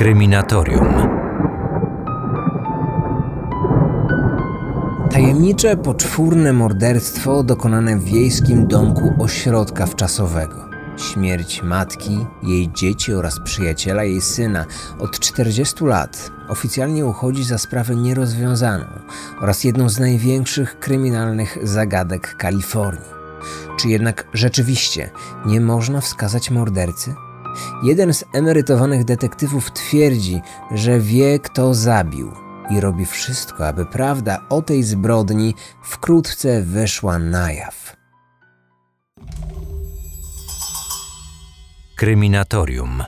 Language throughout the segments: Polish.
Kryminatorium. Tajemnicze, poczwórne morderstwo dokonane w wiejskim domku ośrodka wczasowego. Śmierć matki, jej dzieci oraz przyjaciela jej syna od 40 lat oficjalnie uchodzi za sprawę nierozwiązaną oraz jedną z największych kryminalnych zagadek Kalifornii. Czy jednak rzeczywiście nie można wskazać mordercy? Jeden z emerytowanych detektywów twierdzi, że wie, kto zabił i robi wszystko, aby prawda o tej zbrodni wkrótce wyszła na jaw. Kryminatorium.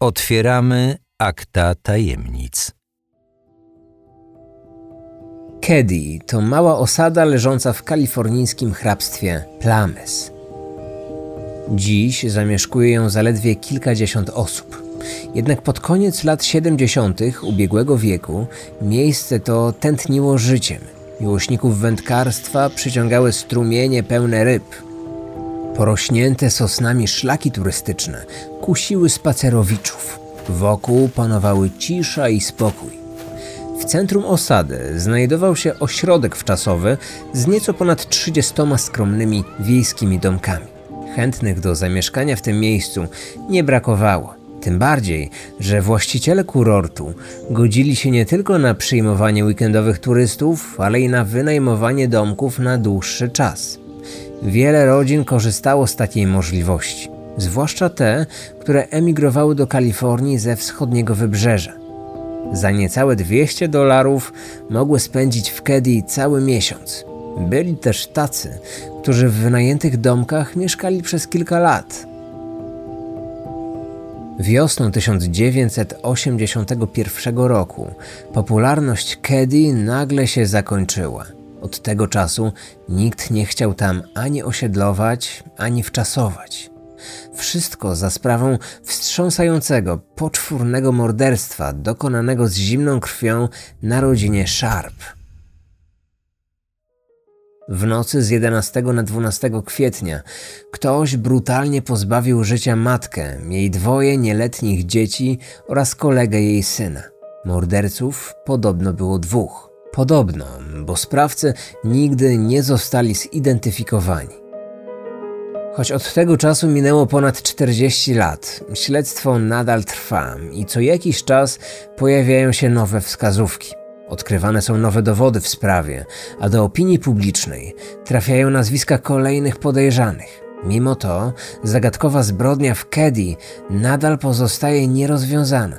Otwieramy akta tajemnic. Keddy to mała osada leżąca w kalifornijskim hrabstwie Plames. Dziś zamieszkuje ją zaledwie kilkadziesiąt osób. Jednak pod koniec lat 70. ubiegłego wieku miejsce to tętniło życiem. Miłośników wędkarstwa przyciągały strumienie pełne ryb. Porośnięte sosnami szlaki turystyczne kusiły spacerowiczów. Wokół panowały cisza i spokój. W centrum osady znajdował się ośrodek wczasowy z nieco ponad 30 skromnymi wiejskimi domkami. Chętnych do zamieszkania w tym miejscu nie brakowało. Tym bardziej, że właściciele kurortu godzili się nie tylko na przyjmowanie weekendowych turystów, ale i na wynajmowanie domków na dłuższy czas. Wiele rodzin korzystało z takiej możliwości, zwłaszcza te, które emigrowały do Kalifornii ze wschodniego wybrzeża. Za niecałe 200 dolarów mogły spędzić w Keddy cały miesiąc. Byli też tacy, którzy w wynajętych domkach mieszkali przez kilka lat. Wiosną 1981 roku popularność Keddy nagle się zakończyła. Od tego czasu nikt nie chciał tam ani osiedlować, ani wczasować. Wszystko za sprawą wstrząsającego, poczwórnego morderstwa dokonanego z zimną krwią na rodzinie Sharp. W nocy z 11 na 12 kwietnia ktoś brutalnie pozbawił życia matkę, jej dwoje nieletnich dzieci oraz kolegę jej syna. Morderców podobno było dwóch. Podobno, bo sprawcy nigdy nie zostali zidentyfikowani. Choć od tego czasu minęło ponad 40 lat, śledztwo nadal trwa i co jakiś czas pojawiają się nowe wskazówki. Odkrywane są nowe dowody w sprawie, a do opinii publicznej trafiają nazwiska kolejnych podejrzanych. Mimo to zagadkowa zbrodnia w Keddy nadal pozostaje nierozwiązana.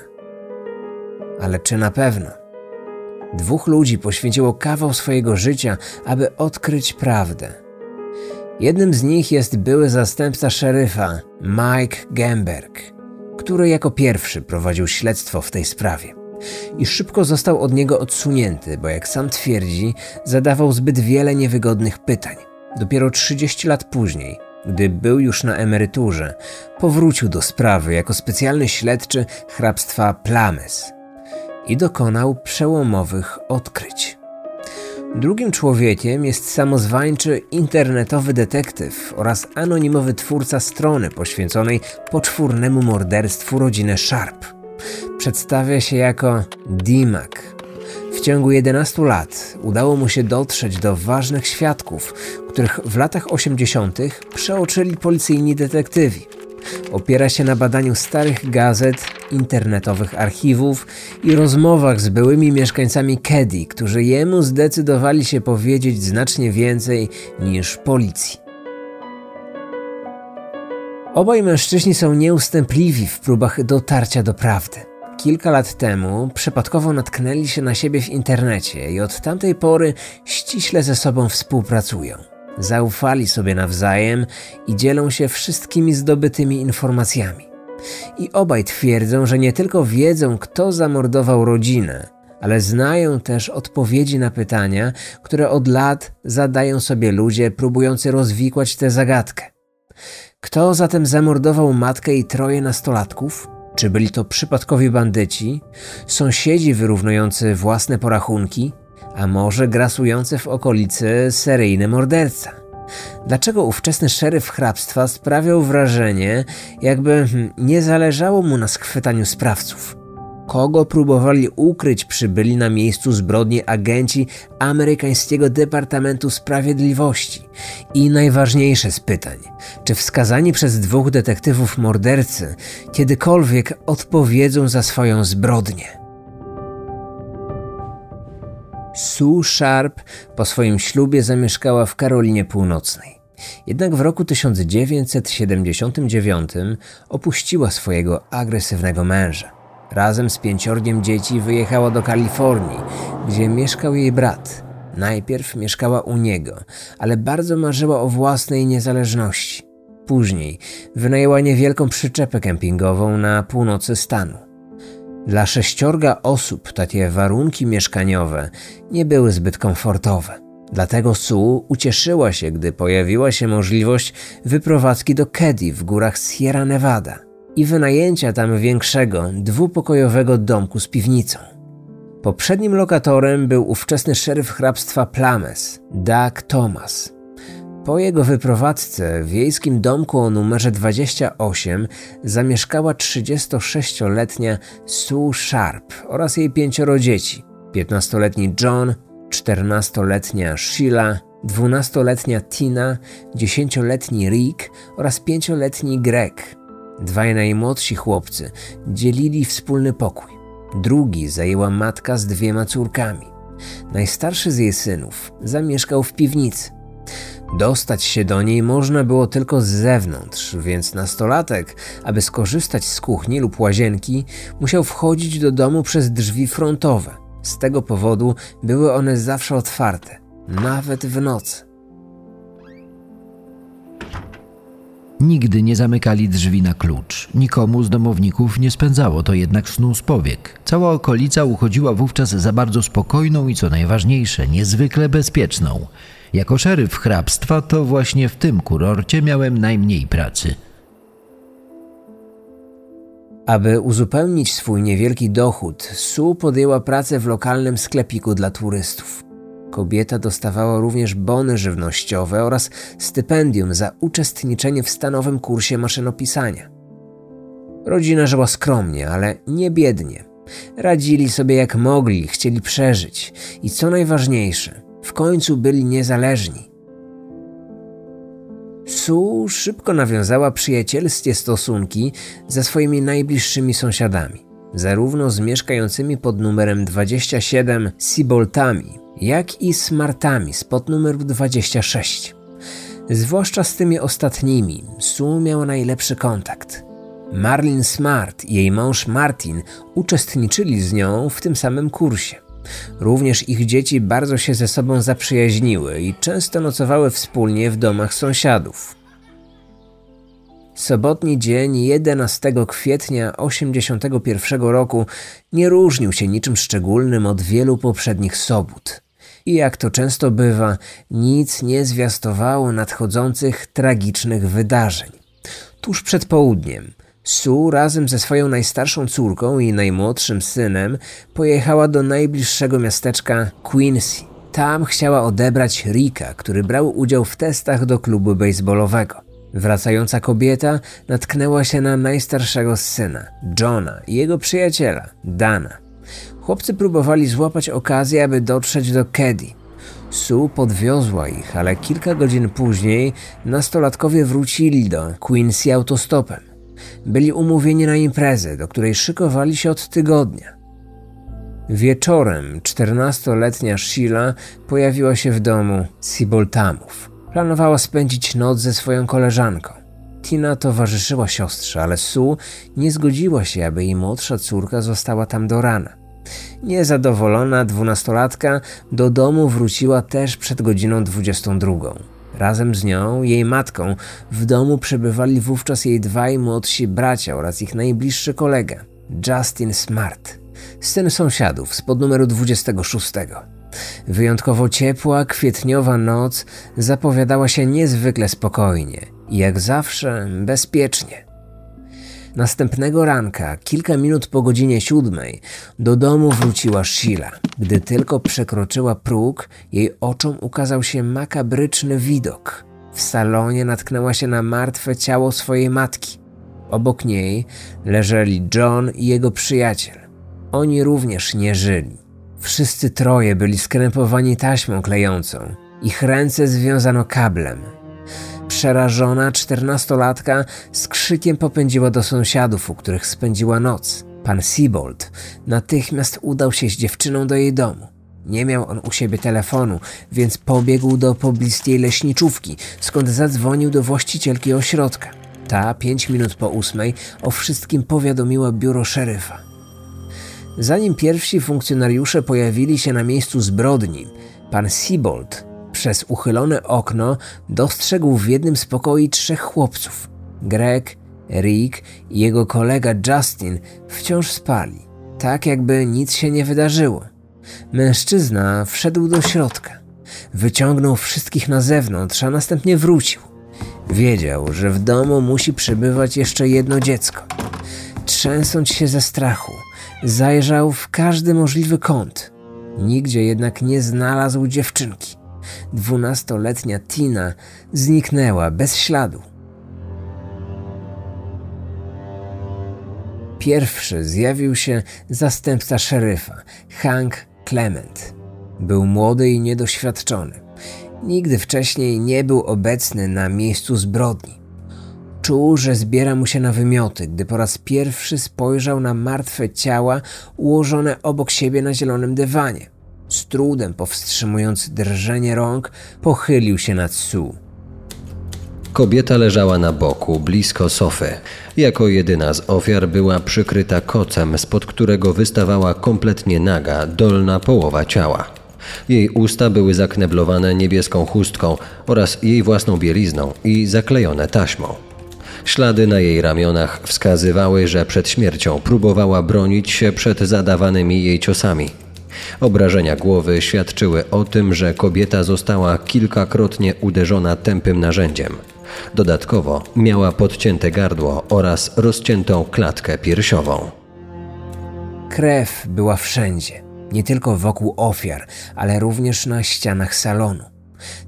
Ale czy na pewno? Dwóch ludzi poświęciło kawał swojego życia, aby odkryć prawdę. Jednym z nich jest były zastępca szeryfa Mike Gemberg, który jako pierwszy prowadził śledztwo w tej sprawie. I szybko został od niego odsunięty, bo jak sam twierdzi, zadawał zbyt wiele niewygodnych pytań. Dopiero 30 lat później, gdy był już na emeryturze, powrócił do sprawy jako specjalny śledczy hrabstwa Plames i dokonał przełomowych odkryć. Drugim człowiekiem jest samozwańczy internetowy detektyw oraz anonimowy twórca strony poświęconej poczwórnemu morderstwu rodziny Sharp. Przedstawia się jako Dimak. W ciągu 11 lat udało mu się dotrzeć do ważnych świadków, których w latach 80. przeoczyli policyjni detektywi. Opiera się na badaniu starych gazet, internetowych archiwów i rozmowach z byłymi mieszkańcami Keddy, którzy jemu zdecydowali się powiedzieć znacznie więcej niż policji. Obaj mężczyźni są nieustępliwi w próbach dotarcia do prawdy. Kilka lat temu przypadkowo natknęli się na siebie w internecie i od tamtej pory ściśle ze sobą współpracują. Zaufali sobie nawzajem i dzielą się wszystkimi zdobytymi informacjami. I obaj twierdzą, że nie tylko wiedzą, kto zamordował rodzinę, ale znają też odpowiedzi na pytania, które od lat zadają sobie ludzie próbujący rozwikłać tę zagadkę. Kto zatem zamordował matkę i troje nastolatków? Czy byli to przypadkowi bandyci, sąsiedzi wyrównujący własne porachunki, a może grasujący w okolicy seryjny morderca? Dlaczego ówczesny szeryf hrabstwa sprawiał wrażenie, jakby hmm, nie zależało mu na schwytaniu sprawców? Kogo próbowali ukryć przybyli na miejscu zbrodni agenci amerykańskiego Departamentu Sprawiedliwości? I najważniejsze z pytań: czy wskazani przez dwóch detektywów mordercy kiedykolwiek odpowiedzą za swoją zbrodnię? Sue Sharp po swoim ślubie zamieszkała w Karolinie Północnej. Jednak w roku 1979 opuściła swojego agresywnego męża. Razem z pięciorgiem dzieci wyjechała do Kalifornii, gdzie mieszkał jej brat. Najpierw mieszkała u niego, ale bardzo marzyła o własnej niezależności. Później wynajęła niewielką przyczepę kempingową na północy stanu. Dla sześciorga osób takie warunki mieszkaniowe nie były zbyt komfortowe. Dlatego Sue ucieszyła się, gdy pojawiła się możliwość wyprowadzki do Kedy w górach Sierra Nevada i wynajęcia tam większego, dwupokojowego domku z piwnicą. Poprzednim lokatorem był ówczesny szeryf hrabstwa Plames, Doug Thomas. Po jego wyprowadzce w wiejskim domku o numerze 28 zamieszkała 36-letnia Sue Sharp oraz jej pięcioro dzieci: 15-letni John, 14-letnia Sheila, 12-letnia Tina, 10-letni Rick oraz 5-letni Greg. Dwaj najmłodsi chłopcy dzielili wspólny pokój. Drugi zajęła matka z dwiema córkami. Najstarszy z jej synów zamieszkał w piwnicy. Dostać się do niej można było tylko z zewnątrz, więc nastolatek, aby skorzystać z kuchni lub łazienki, musiał wchodzić do domu przez drzwi frontowe. Z tego powodu były one zawsze otwarte, nawet w nocy. Nigdy nie zamykali drzwi na klucz. Nikomu z domowników nie spędzało to jednak snu z powiek. Cała okolica uchodziła wówczas za bardzo spokojną i co najważniejsze, niezwykle bezpieczną. Jako szeryf hrabstwa to właśnie w tym kurorcie miałem najmniej pracy. Aby uzupełnić swój niewielki dochód, Sue podjęła pracę w lokalnym sklepiku dla turystów. Kobieta dostawała również bony żywnościowe oraz stypendium za uczestniczenie w stanowym kursie maszynopisania. Rodzina żyła skromnie, ale nie biednie. Radzili sobie jak mogli, chcieli przeżyć i co najważniejsze, w końcu byli niezależni. Sue szybko nawiązała przyjacielskie stosunki ze swoimi najbliższymi sąsiadami, zarówno z mieszkającymi pod numerem 27 Siboltami, jak i Smartami spod numeru 26. Zwłaszcza z tymi ostatnimi Sue miała najlepszy kontakt. Marlin Smart i jej mąż Martin uczestniczyli z nią w tym samym kursie. Również ich dzieci bardzo się ze sobą zaprzyjaźniły i często nocowały wspólnie w domach sąsiadów. Sobotni dzień 11 kwietnia 1981 roku nie różnił się niczym szczególnym od wielu poprzednich sobót. I jak to często bywa, nic nie zwiastowało nadchodzących tragicznych wydarzeń. Tuż przed południem Sue razem ze swoją najstarszą córką i najmłodszym synem pojechała do najbliższego miasteczka Quincy. Tam chciała odebrać Rika, który brał udział w testach do klubu baseballowego. Wracająca kobieta natknęła się na najstarszego syna, Johna i jego przyjaciela, Dana. Chłopcy próbowali złapać okazję, aby dotrzeć do Kedy. Sue podwiozła ich, ale kilka godzin później nastolatkowie wrócili do Quincy autostopem. Byli umówieni na imprezę, do której szykowali się od tygodnia. Wieczorem 14-letnia Sheila pojawiła się w domu Siboltamów. Planowała spędzić noc ze swoją koleżanką. Tina towarzyszyła siostrze, ale Sue nie zgodziła się, aby jej młodsza córka została tam do rana. Niezadowolona dwunastolatka do domu wróciła też przed godziną 22. Razem z nią, jej matką, w domu przebywali wówczas jej dwaj młodsi bracia oraz ich najbliższy kolega, Justin Smart, syn sąsiadów spod numeru 26. Wyjątkowo ciepła, kwietniowa noc zapowiadała się niezwykle spokojnie i jak zawsze bezpiecznie. Następnego ranka, kilka minut po godzinie siódmej, do domu wróciła Sheila. Gdy tylko przekroczyła próg, jej oczom ukazał się makabryczny widok. W salonie natknęła się na martwe ciało swojej matki. Obok niej leżeli John i jego przyjaciel. Oni również nie żyli. Wszyscy troje byli skrępowani taśmą klejącą. Ich ręce związano kablem. Przerażona czternastolatka z krzykiem popędziła do sąsiadów, u których spędziła noc. Pan Siebold natychmiast udał się z dziewczyną do jej domu. Nie miał on u siebie telefonu, więc pobiegł do pobliskiej leśniczówki, skąd zadzwonił do właścicielki ośrodka. Ta, pięć minut po ósmej, o wszystkim powiadomiła biuro szeryfa. Zanim pierwsi funkcjonariusze pojawili się na miejscu zbrodni, pan Siebold przez uchylone okno dostrzegł w jednym z pokoi trzech chłopców. Greg, Rick i jego kolega Justin wciąż spali, tak jakby nic się nie wydarzyło. Mężczyzna wszedł do środka, wyciągnął wszystkich na zewnątrz, a następnie wrócił. Wiedział, że w domu musi przebywać jeszcze jedno dziecko. Trzęsąc się ze strachu, zajrzał w każdy możliwy kąt. Nigdzie jednak nie znalazł dziewczynki. Dwunastoletnia Tina zniknęła bez śladu. Pierwszy zjawił się zastępca szeryfa, Hank Clement. Był młody i niedoświadczony. Nigdy wcześniej nie był obecny na miejscu zbrodni. Czuł, że zbiera mu się na wymioty, gdy po raz pierwszy spojrzał na martwe ciała ułożone obok siebie na zielonym dywanie. Z trudem powstrzymując drżenie rąk, pochylił się nad Sue. Kobieta leżała na boku, blisko sofy. Jako jedyna z ofiar była przykryta kocem, spod którego wystawała kompletnie naga, dolna połowa ciała. Jej usta były zakneblowane niebieską chustką oraz jej własną bielizną i zaklejone taśmą. Ślady na jej ramionach wskazywały, że przed śmiercią próbowała bronić się przed zadawanymi jej ciosami. Obrażenia głowy świadczyły o tym, że kobieta została kilkakrotnie uderzona tępym narzędziem. Dodatkowo miała podcięte gardło oraz rozciętą klatkę piersiową. Krew była wszędzie, nie tylko wokół ofiar, ale również na ścianach salonu,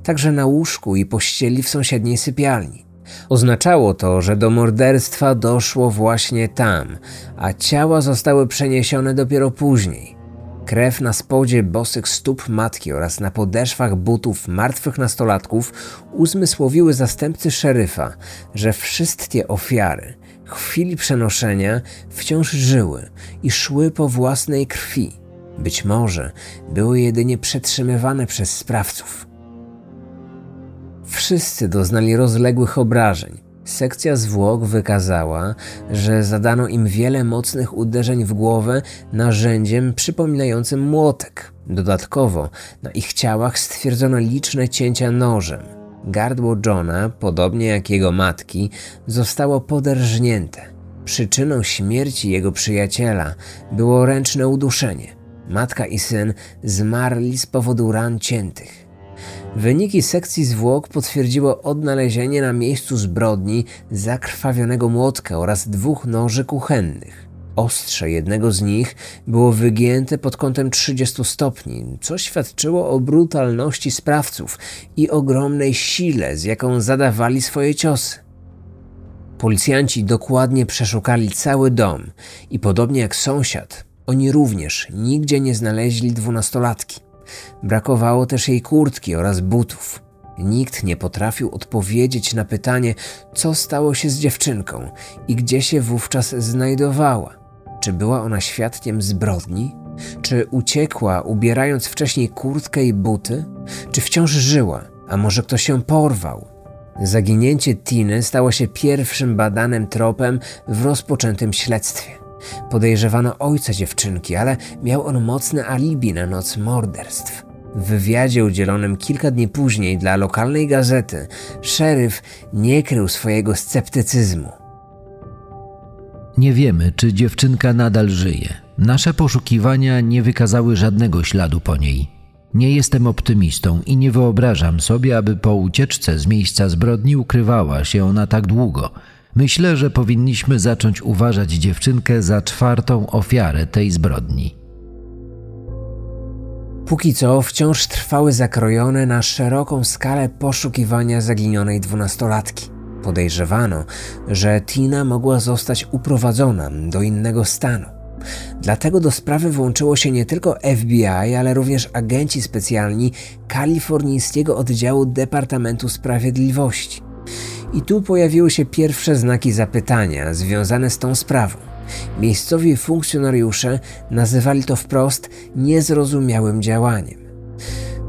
także na łóżku i pościeli w sąsiedniej sypialni. Oznaczało to, że do morderstwa doszło właśnie tam, a ciała zostały przeniesione dopiero później. Krew na spodzie bosych stóp matki oraz na podeszwach butów martwych nastolatków uzmysłowiły zastępcy szeryfa, że wszystkie ofiary w chwili przenoszenia wciąż żyły i szły po własnej krwi. Być może były jedynie przetrzymywane przez sprawców. Wszyscy doznali rozległych obrażeń. Sekcja zwłok wykazała, że zadano im wiele mocnych uderzeń w głowę narzędziem przypominającym młotek. Dodatkowo na ich ciałach stwierdzono liczne cięcia nożem. Gardło Johna, podobnie jak jego matki, zostało poderżnięte. Przyczyną śmierci jego przyjaciela było ręczne uduszenie. Matka i syn zmarli z powodu ran ciętych. Wyniki sekcji zwłok potwierdziło odnalezienie na miejscu zbrodni zakrwawionego młotka oraz dwóch noży kuchennych. Ostrze jednego z nich było wygięte pod kątem 30 stopni, co świadczyło o brutalności sprawców i ogromnej sile, z jaką zadawali swoje ciosy. Policjanci dokładnie przeszukali cały dom i podobnie jak sąsiad, oni również nigdzie nie znaleźli dwunastolatki. Brakowało też jej kurtki oraz butów. Nikt nie potrafił odpowiedzieć na pytanie, co stało się z dziewczynką i gdzie się wówczas znajdowała. Czy była ona świadkiem zbrodni? Czy uciekła, ubierając wcześniej kurtkę i buty? Czy wciąż żyła? A może ktoś się porwał? Zaginięcie Tiny stało się pierwszym badanym tropem w rozpoczętym śledztwie. Podejrzewano ojca dziewczynki, ale miał on mocne alibi na noc morderstw. W wywiadzie udzielonym kilka dni później dla lokalnej gazety, szeryf nie krył swojego sceptycyzmu. Nie wiemy, czy dziewczynka nadal żyje. Nasze poszukiwania nie wykazały żadnego śladu po niej. Nie jestem optymistą i nie wyobrażam sobie, aby po ucieczce z miejsca zbrodni ukrywała się ona tak długo – Myślę, że powinniśmy zacząć uważać dziewczynkę za czwartą ofiarę tej zbrodni. Póki co wciąż trwały zakrojone na szeroką skalę poszukiwania zaginionej dwunastolatki. Podejrzewano, że Tina mogła zostać uprowadzona do innego stanu. Dlatego do sprawy włączyło się nie tylko FBI, ale również agenci specjalni kalifornijskiego oddziału Departamentu Sprawiedliwości. I tu pojawiły się pierwsze znaki zapytania związane z tą sprawą. Miejscowi funkcjonariusze nazywali to wprost niezrozumiałym działaniem.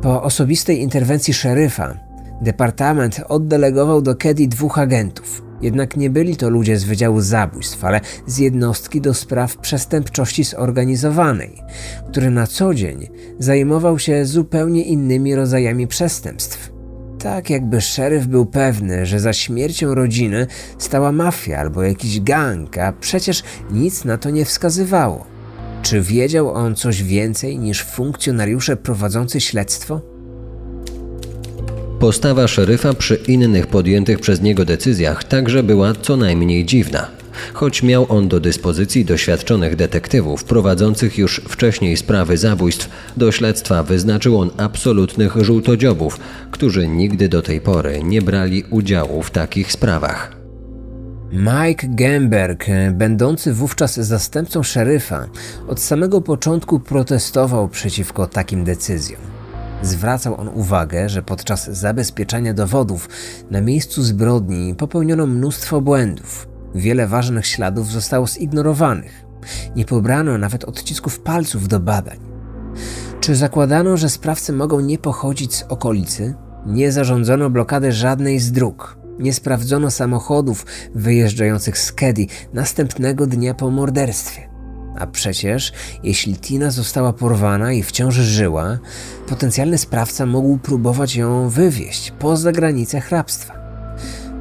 Po osobistej interwencji szeryfa, departament oddelegował do Kedy dwóch agentów. Jednak nie byli to ludzie z Wydziału Zabójstw, ale z jednostki do spraw przestępczości zorganizowanej, który na co dzień zajmował się zupełnie innymi rodzajami przestępstw. Tak jakby szeryf był pewny, że za śmiercią rodziny stała mafia albo jakiś gang, a przecież nic na to nie wskazywało. Czy wiedział on coś więcej niż funkcjonariusze prowadzący śledztwo? Postawa szeryfa przy innych podjętych przez niego decyzjach także była co najmniej dziwna. Choć miał on do dyspozycji doświadczonych detektywów prowadzących już wcześniej sprawy zabójstw, do śledztwa wyznaczył on absolutnych żółtodziobów, którzy nigdy do tej pory nie brali udziału w takich sprawach. Mike Gemberg, będący wówczas zastępcą szeryfa, od samego początku protestował przeciwko takim decyzjom. Zwracał on uwagę, że podczas zabezpieczania dowodów na miejscu zbrodni popełniono mnóstwo błędów. Wiele ważnych śladów zostało zignorowanych. Nie pobrano nawet odcisków palców do badań. Czy zakładano, że sprawcy mogą nie pochodzić z okolicy? Nie zarządzono blokady żadnej z dróg. Nie sprawdzono samochodów wyjeżdżających z Kedy następnego dnia po morderstwie. A przecież, jeśli Tina została porwana i wciąż żyła, potencjalny sprawca mógł próbować ją wywieźć poza granice hrabstwa.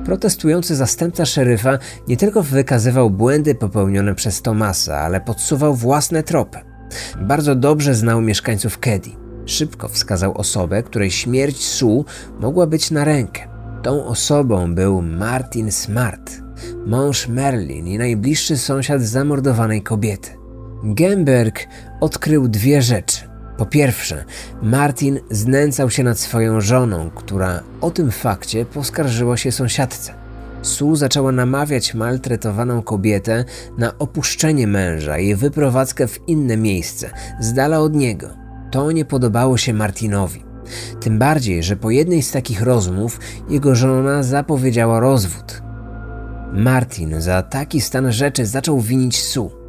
Protestujący zastępca szeryfa nie tylko wykazywał błędy popełnione przez Tomasa, ale podsuwał własne tropy. Bardzo dobrze znał mieszkańców Kedy. Szybko wskazał osobę, której śmierć Sue mogła być na rękę. Tą osobą był Martin Smart, mąż Merlin i najbliższy sąsiad zamordowanej kobiety. Gemberg odkrył dwie rzeczy. Po pierwsze, Martin znęcał się nad swoją żoną, która o tym fakcie poskarżyła się sąsiadce. Sue zaczęła namawiać maltretowaną kobietę na opuszczenie męża i wyprowadzkę w inne miejsce, z dala od niego. To nie podobało się Martinowi. Tym bardziej, że po jednej z takich rozmów jego żona zapowiedziała rozwód. Martin za taki stan rzeczy zaczął winić Sue.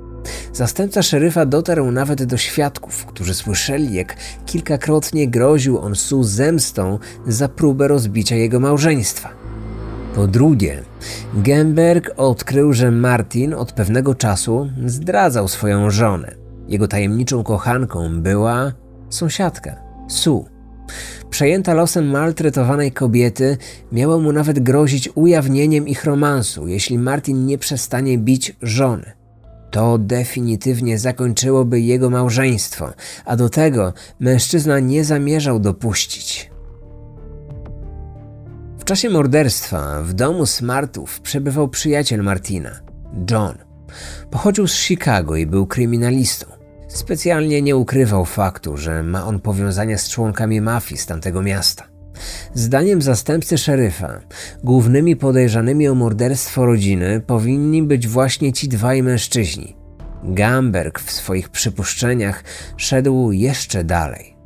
Zastępca szeryfa dotarł nawet do świadków, którzy słyszeli, jak kilkakrotnie groził on Su zemstą za próbę rozbicia jego małżeństwa. Po drugie, Gemberg odkrył, że Martin od pewnego czasu zdradzał swoją żonę. Jego tajemniczą kochanką była sąsiadka, Su. Przejęta losem maltretowanej kobiety, miała mu nawet grozić ujawnieniem ich romansu, jeśli Martin nie przestanie bić żony. To definitywnie zakończyłoby jego małżeństwo, a do tego mężczyzna nie zamierzał dopuścić. W czasie morderstwa w domu Smartów przebywał przyjaciel Martina, John. Pochodził z Chicago i był kryminalistą. Specjalnie nie ukrywał faktu, że ma on powiązania z członkami mafii z tamtego miasta. Zdaniem zastępcy szeryfa, głównymi podejrzanymi o morderstwo rodziny powinni być właśnie ci dwaj mężczyźni. Gamberg w swoich przypuszczeniach szedł jeszcze dalej.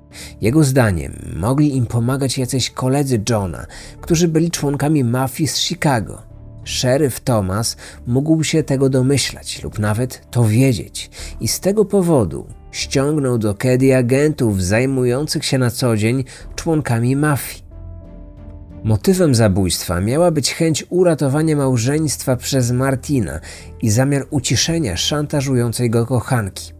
Jego zdaniem mogli im pomagać jacyś koledzy Johna, którzy byli członkami mafii z Chicago. Szeryf Thomas mógł się tego domyślać lub nawet to wiedzieć i z tego powodu ściągnął do Kedy agentów zajmujących się na co dzień członkami mafii. Motywem zabójstwa miała być chęć uratowania małżeństwa przez Martina i zamiar uciszenia szantażującej go kochanki.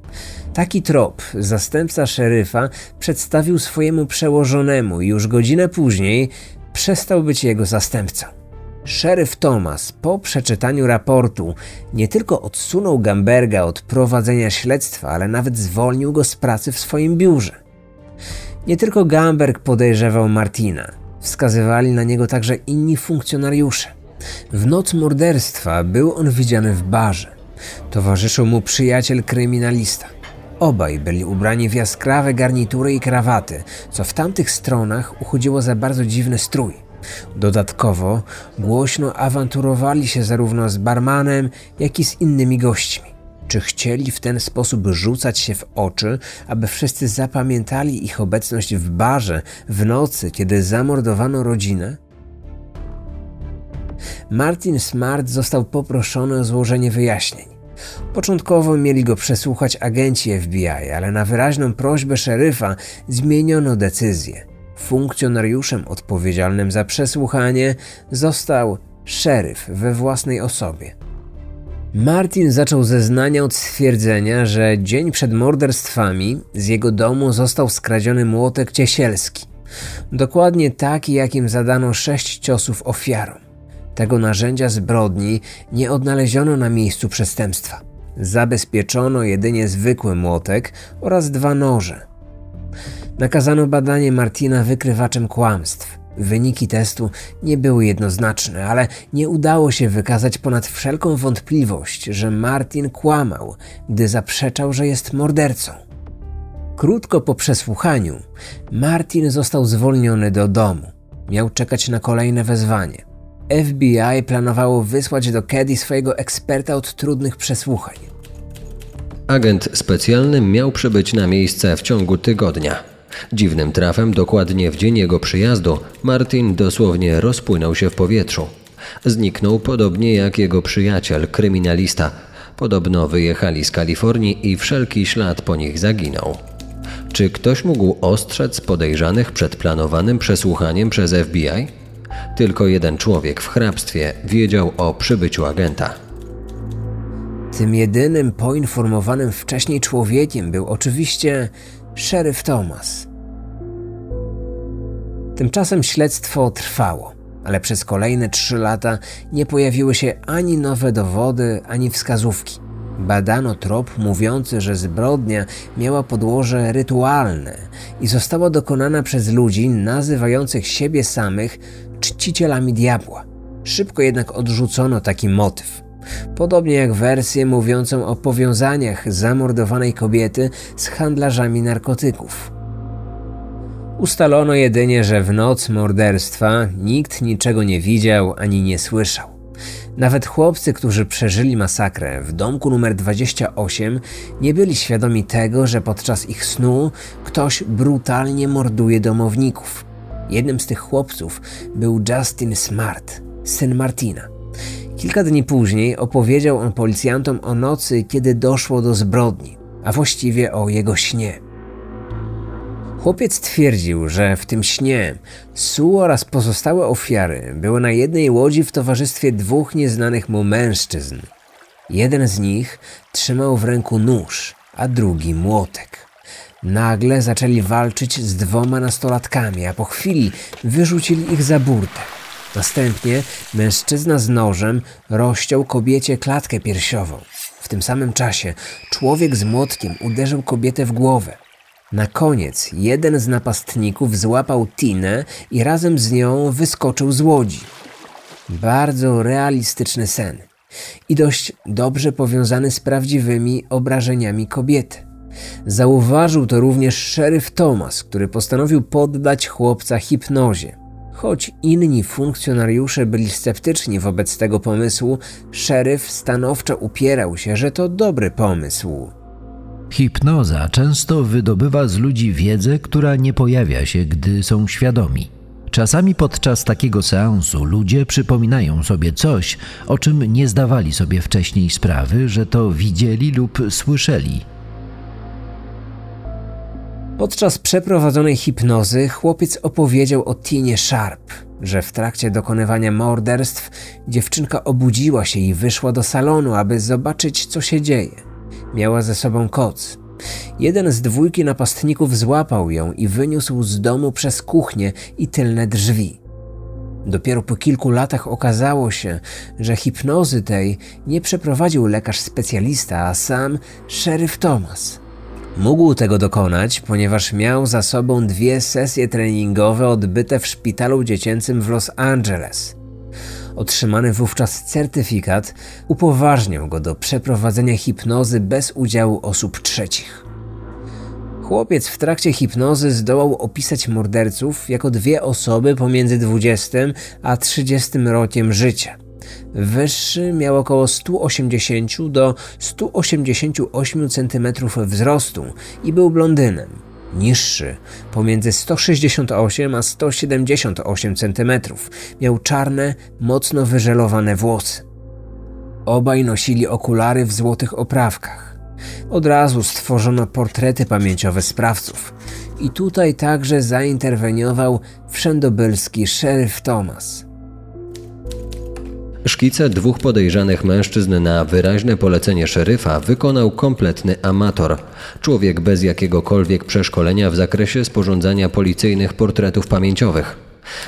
Taki trop zastępca szeryfa przedstawił swojemu przełożonemu i już godzinę później przestał być jego zastępcą. Szeryf Thomas po przeczytaniu raportu nie tylko odsunął Gamberga od prowadzenia śledztwa, ale nawet zwolnił go z pracy w swoim biurze. Nie tylko Gamberg podejrzewał Martina, wskazywali na niego także inni funkcjonariusze. W noc morderstwa był on widziany w barze. Towarzyszył mu przyjaciel kryminalista. Obaj byli ubrani w jaskrawe garnitury i krawaty, co w tamtych stronach uchodziło za bardzo dziwny strój. Dodatkowo głośno awanturowali się zarówno z barmanem, jak i z innymi gośćmi. Czy chcieli w ten sposób rzucać się w oczy, aby wszyscy zapamiętali ich obecność w barze w nocy, kiedy zamordowano rodzinę? Martin Smart został poproszony o złożenie wyjaśnień. Początkowo mieli go przesłuchać agenci FBI, ale na wyraźną prośbę szeryfa zmieniono decyzję. Funkcjonariuszem odpowiedzialnym za przesłuchanie został szeryf we własnej osobie. Martin zaczął zeznania od stwierdzenia, że dzień przed morderstwami z jego domu został skradziony młotek ciesielski. Dokładnie taki, jakim zadano sześć ciosów ofiarom. Tego narzędzia zbrodni nie odnaleziono na miejscu przestępstwa. Zabezpieczono jedynie zwykły młotek oraz dwa noże. Nakazano badanie Martina wykrywaczem kłamstw. Wyniki testu nie były jednoznaczne, ale nie udało się wykazać ponad wszelką wątpliwość, że Martin kłamał, gdy zaprzeczał, że jest mordercą. Krótko po przesłuchaniu, Martin został zwolniony do domu. Miał czekać na kolejne wezwanie. FBI planowało wysłać do Kedy swojego eksperta od trudnych przesłuchań. Agent specjalny miał przybyć na miejsce w ciągu tygodnia. Dziwnym trafem, dokładnie w dzień jego przyjazdu, Martin dosłownie rozpłynął się w powietrzu. Zniknął podobnie jak jego przyjaciel, kryminalista. Podobno wyjechali z Kalifornii i wszelki ślad po nich zaginął. Czy ktoś mógł ostrzec podejrzanych przed planowanym przesłuchaniem przez FBI? Tylko jeden człowiek w hrabstwie wiedział o przybyciu agenta. Tym jedynym poinformowanym wcześniej człowiekiem był oczywiście szeryf Thomas. Tymczasem śledztwo trwało, ale przez kolejne trzy lata nie pojawiły się ani nowe dowody, ani wskazówki. Badano trop mówiący, że zbrodnia miała podłoże rytualne i została dokonana przez ludzi nazywających siebie samych czcicielami diabła. Szybko jednak odrzucono taki motyw. Podobnie jak wersję mówiącą o powiązaniach zamordowanej kobiety z handlarzami narkotyków. Ustalono jedynie, że w noc morderstwa nikt niczego nie widział ani nie słyszał. Nawet chłopcy, którzy przeżyli masakrę w domku numer 28, nie byli świadomi tego, że podczas ich snu ktoś brutalnie morduje domowników. Jednym z tych chłopców był Justin Smart, syn Martina. Kilka dni później opowiedział on policjantom o nocy, kiedy doszło do zbrodni, a właściwie o jego śnie. Chłopiec twierdził, że w tym śnie Sue oraz pozostałe ofiary były na jednej łodzi w towarzystwie dwóch nieznanych mu mężczyzn. Jeden z nich trzymał w ręku nóż, a drugi młotek. Nagle zaczęli walczyć z dwoma nastolatkami, a po chwili wyrzucili ich za burtę. Następnie mężczyzna z nożem rozciął kobiecie klatkę piersiową. W tym samym czasie człowiek z młotkiem uderzył kobietę w głowę. Na koniec jeden z napastników złapał Tinę i razem z nią wyskoczył z łodzi. Bardzo realistyczny sen i dość dobrze powiązany z prawdziwymi obrażeniami kobiety. Zauważył to również szeryf Thomas, który postanowił poddać chłopca hipnozie. Choć inni funkcjonariusze byli sceptyczni wobec tego pomysłu, szeryf stanowczo upierał się, że to dobry pomysł. Hipnoza często wydobywa z ludzi wiedzę, która nie pojawia się, gdy są świadomi. Czasami podczas takiego seansu ludzie przypominają sobie coś, o czym nie zdawali sobie wcześniej sprawy, że to widzieli lub słyszeli. Podczas przeprowadzonej hipnozy chłopiec opowiedział o Tinie Sharp, że w trakcie dokonywania morderstw dziewczynka obudziła się i wyszła do salonu, aby zobaczyć, co się dzieje. Miała ze sobą koc. Jeden z dwójki napastników złapał ją i wyniósł z domu przez kuchnię i tylne drzwi. Dopiero po kilku latach okazało się, że hipnozy tej nie przeprowadził lekarz specjalista, a sam szeryf Thomas. Mógł tego dokonać, ponieważ miał za sobą dwie sesje treningowe odbyte w szpitalu dziecięcym w Los Angeles. Otrzymany wówczas certyfikat upoważniał go do przeprowadzenia hipnozy bez udziału osób trzecich. Chłopiec w trakcie hipnozy zdołał opisać morderców jako dwie osoby pomiędzy 20 a 30 rokiem życia. Wyższy miał około 180 do 188 cm wzrostu i był blondynem. Niższy, pomiędzy 168 a 178 cm, miał czarne, mocno wyżelowane włosy. Obaj nosili okulary w złotych oprawkach. Od razu stworzono portrety pamięciowe sprawców. I tutaj także zainterweniował wszędobylski szeryf Thomas. Szkice dwóch podejrzanych mężczyzn na wyraźne polecenie szeryfa wykonał kompletny amator. Człowiek bez jakiegokolwiek przeszkolenia w zakresie sporządzania policyjnych portretów pamięciowych.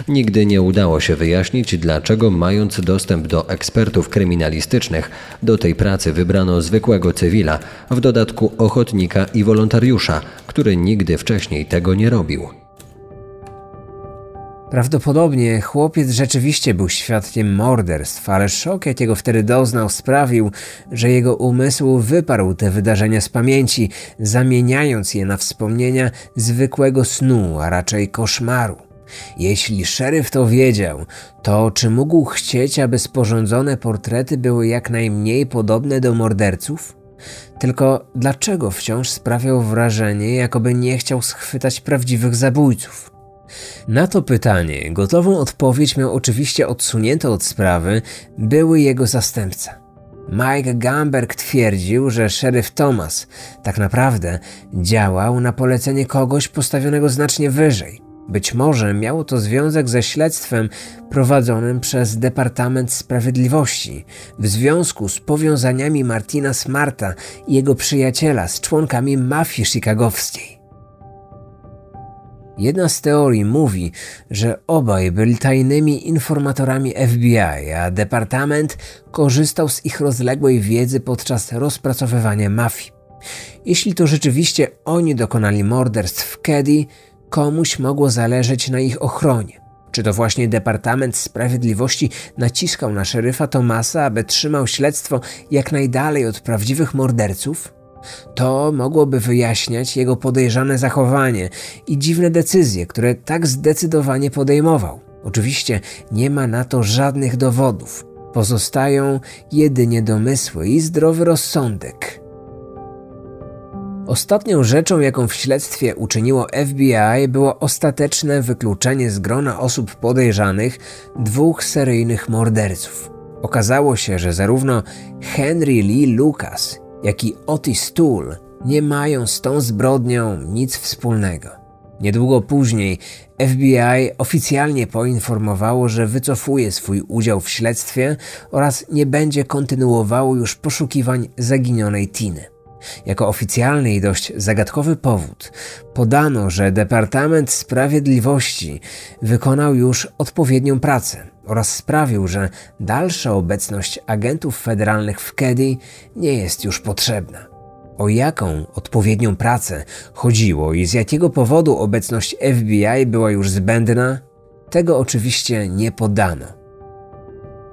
Nigdy nie udało się wyjaśnić, dlaczego mając dostęp do ekspertów kryminalistycznych, do tej pracy wybrano zwykłego cywila, w dodatku ochotnika i wolontariusza, który nigdy wcześniej tego nie robił. Prawdopodobnie chłopiec rzeczywiście był świadkiem morderstw, ale szok, jakiego wtedy doznał, sprawił, że jego umysł wyparł te wydarzenia z pamięci, zamieniając je na wspomnienia zwykłego snu, a raczej koszmaru. Jeśli szeryf to wiedział, to czy mógł chcieć, aby sporządzone portrety były jak najmniej podobne do morderców? Tylko dlaczego wciąż sprawiał wrażenie, jakoby nie chciał schwytać prawdziwych zabójców? Na to pytanie gotową odpowiedź miał oczywiście odsunięty od sprawy były jego zastępca. Mike Gamberg twierdził, że szeryf Thomas tak naprawdę działał na polecenie kogoś postawionego znacznie wyżej. Być może miało to związek ze śledztwem prowadzonym przez Departament Sprawiedliwości w związku z powiązaniami Martina Smarta i jego przyjaciela z członkami mafii chicagowskiej. Jedna z teorii mówi, że obaj byli tajnymi informatorami FBI, a departament korzystał z ich rozległej wiedzy podczas rozpracowywania mafii. Jeśli to rzeczywiście oni dokonali morderstw w Keddy, komuś mogło zależeć na ich ochronie. Czy to właśnie Departament Sprawiedliwości naciskał na szeryfa Tomasa, aby trzymał śledztwo jak najdalej od prawdziwych morderców? To mogłoby wyjaśniać jego podejrzane zachowanie i dziwne decyzje, które tak zdecydowanie podejmował. Oczywiście nie ma na to żadnych dowodów. Pozostają jedynie domysły i zdrowy rozsądek. Ostatnią rzeczą, jaką w śledztwie uczyniło FBI, było ostateczne wykluczenie z grona osób podejrzanych dwóch seryjnych morderców. Okazało się, że zarówno Henry Lee Lucas, jak i Otis Toole nie mają z tą zbrodnią nic wspólnego. Niedługo później FBI oficjalnie poinformowało, że wycofuje swój udział w śledztwie oraz nie będzie kontynuowało już poszukiwań zaginionej Tiny. Jako oficjalny i dość zagadkowy powód podano, że Departament Sprawiedliwości wykonał już odpowiednią pracę oraz sprawił, że dalsza obecność agentów federalnych w Keddy nie jest już potrzebna. O jaką odpowiednią pracę chodziło i z jakiego powodu obecność FBI była już zbędna, tego oczywiście nie podano.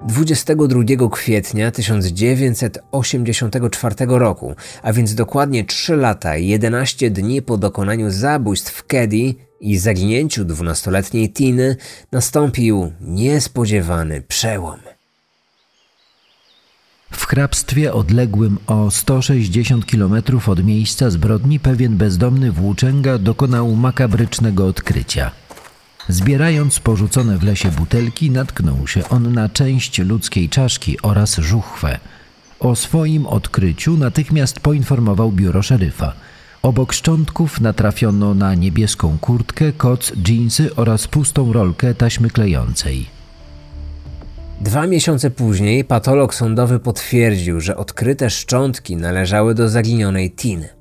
22 kwietnia 1984 roku, a więc dokładnie 3 lata i 11 dni po dokonaniu zabójstw Keddy i zaginięciu 12-letniej Tiny, nastąpił niespodziewany przełom. W hrabstwie odległym o 160 km od miejsca zbrodni pewien bezdomny włóczęga dokonał makabrycznego odkrycia – Zbierając porzucone w lesie butelki, natknął się on na część ludzkiej czaszki oraz żuchwę. O swoim odkryciu natychmiast poinformował biuro szeryfa. Obok szczątków natrafiono na niebieską kurtkę, koc, dżinsy oraz pustą rolkę taśmy klejącej. Dwa miesiące później patolog sądowy potwierdził, że odkryte szczątki należały do zaginionej Tiny.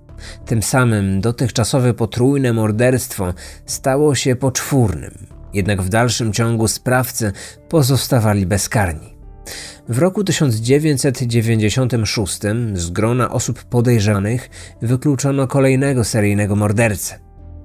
Tym samym dotychczasowe potrójne morderstwo stało się poczwórnym, jednak w dalszym ciągu sprawcy pozostawali bezkarni. W roku 1996 z grona osób podejrzanych wykluczono kolejnego seryjnego mordercę.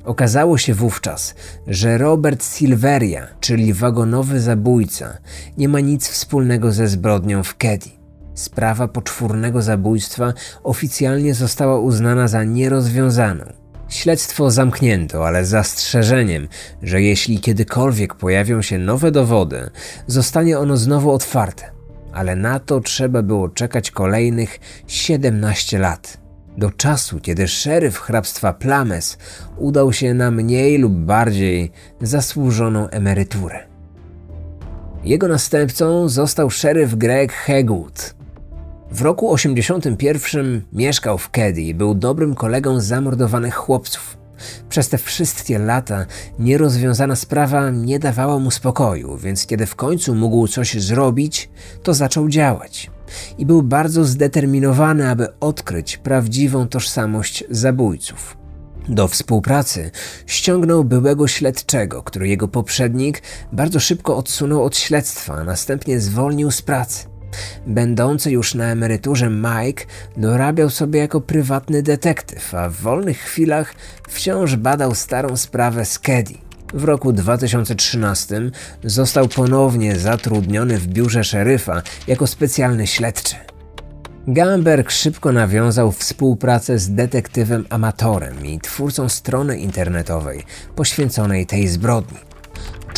Okazało się wówczas, że Robert Silveria, czyli wagonowy zabójca, nie ma nic wspólnego ze zbrodnią w Keddy. Sprawa poczwórnego zabójstwa oficjalnie została uznana za nierozwiązaną. Śledztwo zamknięto, ale zastrzeżeniem, że jeśli kiedykolwiek pojawią się nowe dowody, zostanie ono znowu otwarte. ale na to trzeba było czekać kolejnych 17 lat. Do czasu, kiedy szeryf hrabstwa Plames udał się na mniej lub bardziej zasłużoną emeryturę. Jego następcą został szeryf Greg Hegwood. W roku 81 mieszkał w Kedy i był dobrym kolegą zamordowanych chłopców. Przez te wszystkie lata nierozwiązana sprawa nie dawała mu spokoju, więc kiedy w końcu mógł coś zrobić, to zaczął działać. I był bardzo zdeterminowany, aby odkryć prawdziwą tożsamość zabójców. Do współpracy ściągnął byłego śledczego, który jego poprzednik bardzo szybko odsunął od śledztwa, a następnie zwolnił z pracy. Będący już na emeryturze Mike dorabiał sobie jako prywatny detektyw, a w wolnych chwilach wciąż badał starą sprawę z Keddy. W roku 2013 został ponownie zatrudniony w biurze szeryfa jako specjalny śledczy. Gamberg szybko nawiązał współpracę z detektywem amatorem i twórcą strony internetowej poświęconej tej zbrodni.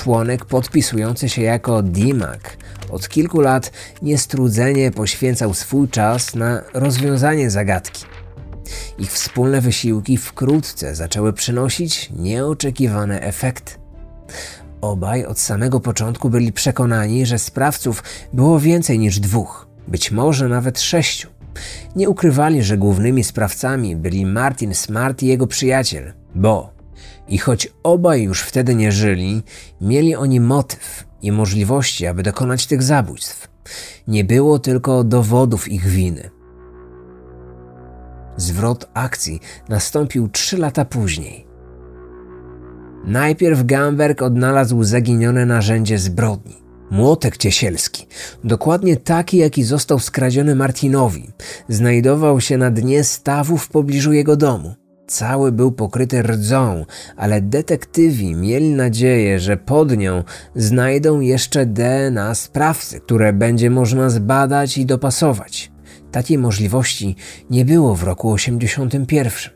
Członek podpisujący się jako DIMAC od kilku lat niestrudzenie poświęcał swój czas na rozwiązanie zagadki. Ich wspólne wysiłki wkrótce zaczęły przynosić nieoczekiwane efekty. Obaj od samego początku byli przekonani, że sprawców było więcej niż dwóch, być może nawet sześciu. Nie ukrywali, że głównymi sprawcami byli Martin Smart i jego przyjaciel, Bo. I choć obaj już wtedy nie żyli, mieli oni motyw i możliwości, aby dokonać tych zabójstw. Nie było tylko dowodów ich winy. Zwrot akcji nastąpił trzy lata później. Najpierw Gamberg odnalazł zaginione narzędzie zbrodni. Młotek ciesielski, dokładnie taki, jaki został skradziony Martinowi, znajdował się na dnie stawu w pobliżu jego domu. Cały był pokryty rdzą, ale detektywi mieli nadzieję, że pod nią znajdą jeszcze DNA sprawcy, które będzie można zbadać i dopasować. Takiej możliwości nie było w roku 81.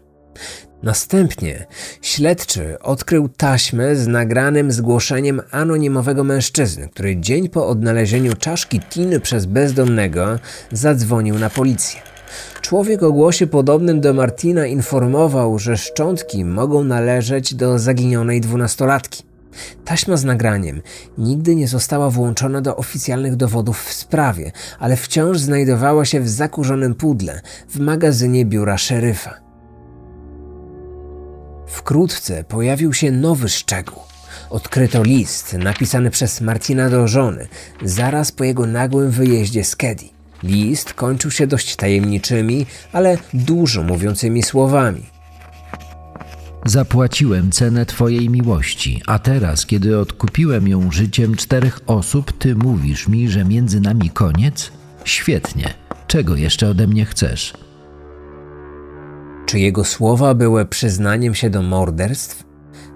Następnie śledczy odkrył taśmę z nagranym zgłoszeniem anonimowego mężczyzny, który dzień po odnalezieniu czaszki tiny przez bezdomnego zadzwonił na policję. Człowiek o głosie podobnym do Martina informował, że szczątki mogą należeć do zaginionej dwunastolatki. Taśma z nagraniem nigdy nie została włączona do oficjalnych dowodów w sprawie, ale wciąż znajdowała się w zakurzonym pudle w magazynie biura szeryfa. Wkrótce pojawił się nowy szczegół. Odkryto list napisany przez Martina do żony zaraz po jego nagłym wyjeździe z Kedi. List kończył się dość tajemniczymi, ale dużo mówiącymi słowami. Zapłaciłem cenę Twojej miłości, a teraz, kiedy odkupiłem ją życiem czterech osób, Ty mówisz mi, że między nami koniec? Świetnie. Czego jeszcze ode mnie chcesz? Czy jego słowa były przyznaniem się do morderstw?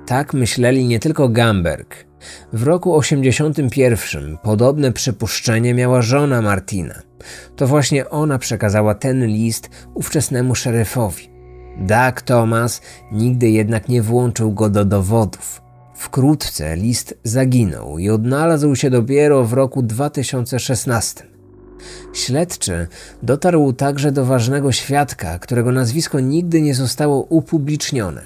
Tak myśleli nie tylko Gamberg. W roku 81 podobne przypuszczenie miała żona Martina. To właśnie ona przekazała ten list ówczesnemu szeryfowi. Doug Thomas nigdy jednak nie włączył go do dowodów. Wkrótce list zaginął i odnalazł się dopiero w roku 2016. Śledczy dotarł także do ważnego świadka, którego nazwisko nigdy nie zostało upublicznione.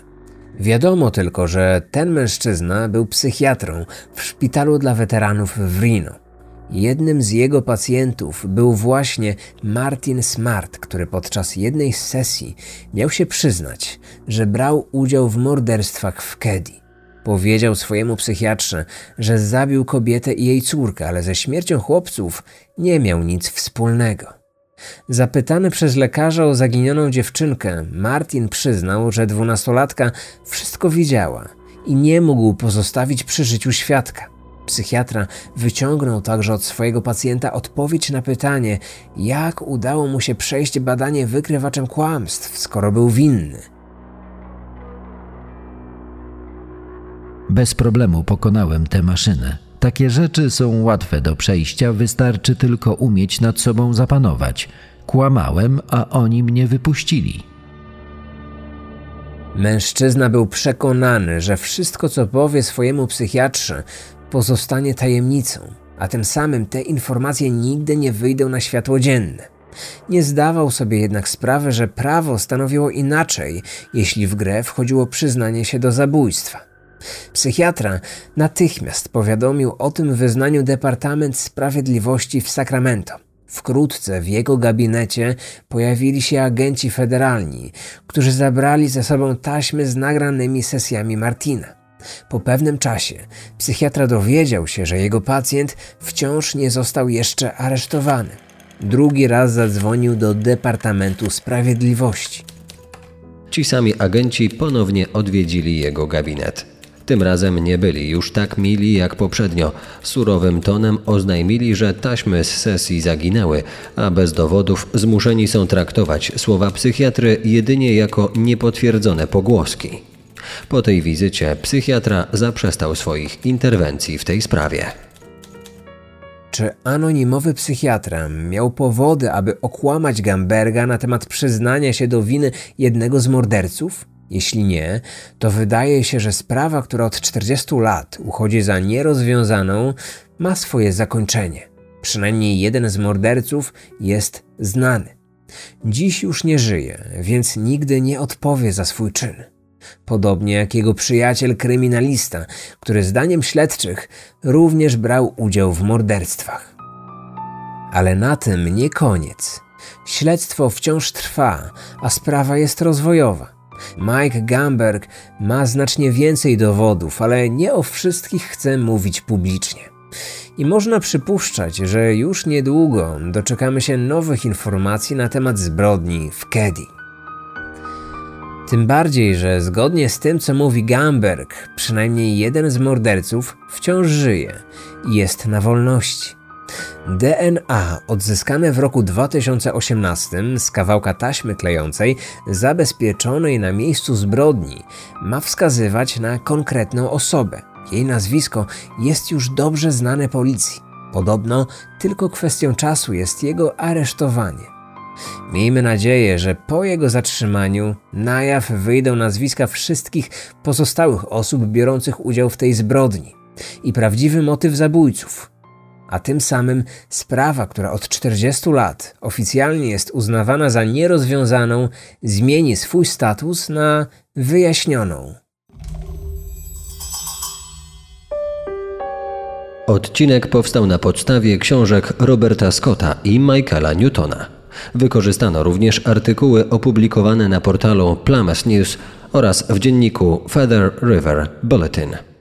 Wiadomo tylko, że ten mężczyzna był psychiatrą w szpitalu dla weteranów w Reno. Jednym z jego pacjentów był właśnie Martin Smart, który podczas jednej z sesji miał się przyznać, że brał udział w morderstwach w Kedy. Powiedział swojemu psychiatrze, że zabił kobietę i jej córkę, ale ze śmiercią chłopców nie miał nic wspólnego. Zapytany przez lekarza o zaginioną dziewczynkę, Martin przyznał, że dwunastolatka wszystko widziała i nie mógł pozostawić przy życiu świadka. Psychiatra wyciągnął także od swojego pacjenta odpowiedź na pytanie, jak udało mu się przejść badanie wykrywaczem kłamstw, skoro był winny. Bez problemu pokonałem tę maszynę. Takie rzeczy są łatwe do przejścia, wystarczy tylko umieć nad sobą zapanować. Kłamałem, a oni mnie wypuścili. Mężczyzna był przekonany, że wszystko, co powie swojemu psychiatrze, pozostanie tajemnicą. a tym samym te informacje nigdy nie wyjdą na światło dzienne. Nie zdawał sobie jednak sprawy, że prawo stanowiło inaczej, jeśli w grę wchodziło przyznanie się do zabójstwa. Psychiatra natychmiast powiadomił o tym wyznaniu Departament Sprawiedliwości w Sacramento. Wkrótce w jego gabinecie pojawili się agenci federalni, którzy zabrali ze sobą taśmy z nagranymi sesjami Martina. Po pewnym czasie psychiatra dowiedział się, że jego pacjent wciąż nie został jeszcze aresztowany. Drugi raz zadzwonił do Departamentu Sprawiedliwości. Ci sami agenci ponownie odwiedzili jego gabinet. Tym razem nie byli już tak mili jak poprzednio. Surowym tonem oznajmili, że taśmy z sesji zaginęły, a bez dowodów zmuszeni są traktować słowa psychiatry jedynie jako niepotwierdzone pogłoski. Po tej wizycie psychiatra zaprzestał swoich interwencji w tej sprawie. Czy anonimowy psychiatra miał powody, aby okłamać Gamberga na temat przyznania się do winy jednego z morderców? Jeśli nie, to wydaje się, że sprawa, która od 40 lat uchodzi za nierozwiązaną, ma swoje zakończenie. Przynajmniej jeden z morderców jest znany. Dziś już nie żyje, więc nigdy nie odpowie za swój czyn. Podobnie jak jego przyjaciel kryminalista, który zdaniem śledczych również brał udział w morderstwach. Ale na tym nie koniec. Śledztwo wciąż trwa, a sprawa jest rozwojowa. Mike Gamberg ma znacznie więcej dowodów, ale nie o wszystkich chce mówić publicznie. I można przypuszczać, że już niedługo doczekamy się nowych informacji na temat zbrodni w Keddy. Tym bardziej, że zgodnie z tym, co mówi Gamberg, przynajmniej jeden z morderców wciąż żyje i jest na wolności. DNA odzyskane w roku 2018 z kawałka taśmy klejącej zabezpieczonej na miejscu zbrodni ma wskazywać na konkretną osobę. Jej nazwisko jest już dobrze znane policji. Podobno tylko kwestią czasu jest jego aresztowanie. Miejmy nadzieję, że po jego zatrzymaniu na jaw wyjdą nazwiska wszystkich pozostałych osób biorących udział w tej zbrodni i prawdziwy motyw zabójców, a tym samym sprawa, która od 40 lat oficjalnie jest uznawana za nierozwiązaną, zmieni swój status na wyjaśnioną. Odcinek powstał na podstawie książek Roberta Scotta i Michaela Newtona. Wykorzystano również artykuły opublikowane na portalu Plymouth News oraz w dzienniku Feather River Bulletin.